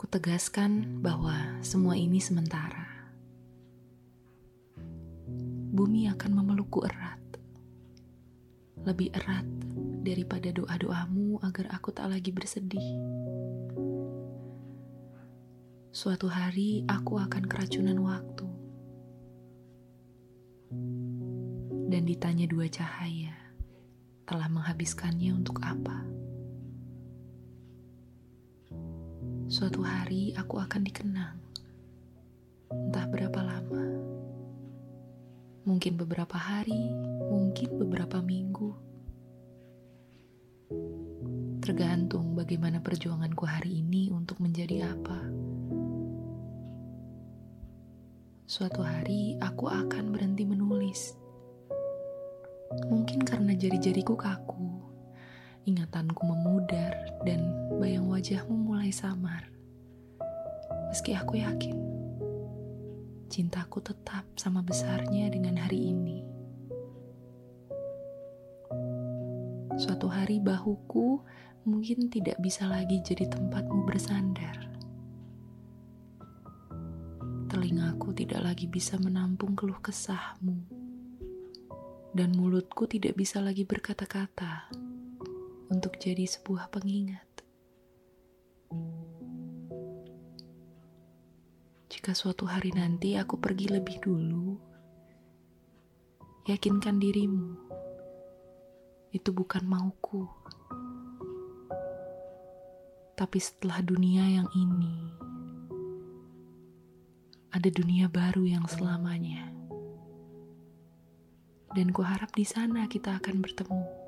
Kutegaskan bahwa semua ini sementara. Bumi akan memelukku erat. Lebih erat daripada doa-doamu agar aku tak lagi bersedih. Suatu hari aku akan keracunan waktu. Dan ditanya dua cahaya, telah menghabiskannya untuk apa? Suatu hari aku akan dikenang. Entah berapa lama. Mungkin beberapa hari, mungkin beberapa minggu. Tergantung bagaimana perjuanganku hari ini untuk menjadi apa. Suatu hari aku akan berhenti menulis. Mungkin karena jari-jariku kaku, ingatanku memudar, dan bayang wajahmu mulai samar. Meski aku yakin, cintaku tetap sama besarnya dengan hari ini. Suatu hari bahuku mungkin tidak bisa lagi jadi tempatmu bersandar. Telingaku tidak lagi bisa menampung keluh kesahmu. Dan mulutku tidak bisa lagi berkata-kata untuk jadi sebuah pengingat. Jika suatu hari nanti aku pergi lebih dulu, yakinkan dirimu, itu bukan mauku. Tapi setelah dunia yang ini, ada dunia baru yang selamanya. Dan kuharap di sana kita akan bertemu.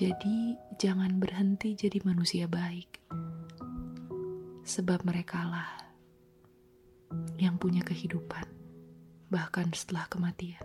Jadi, jangan berhenti jadi manusia baik, sebab merekalah yang punya kehidupan, bahkan setelah kematian.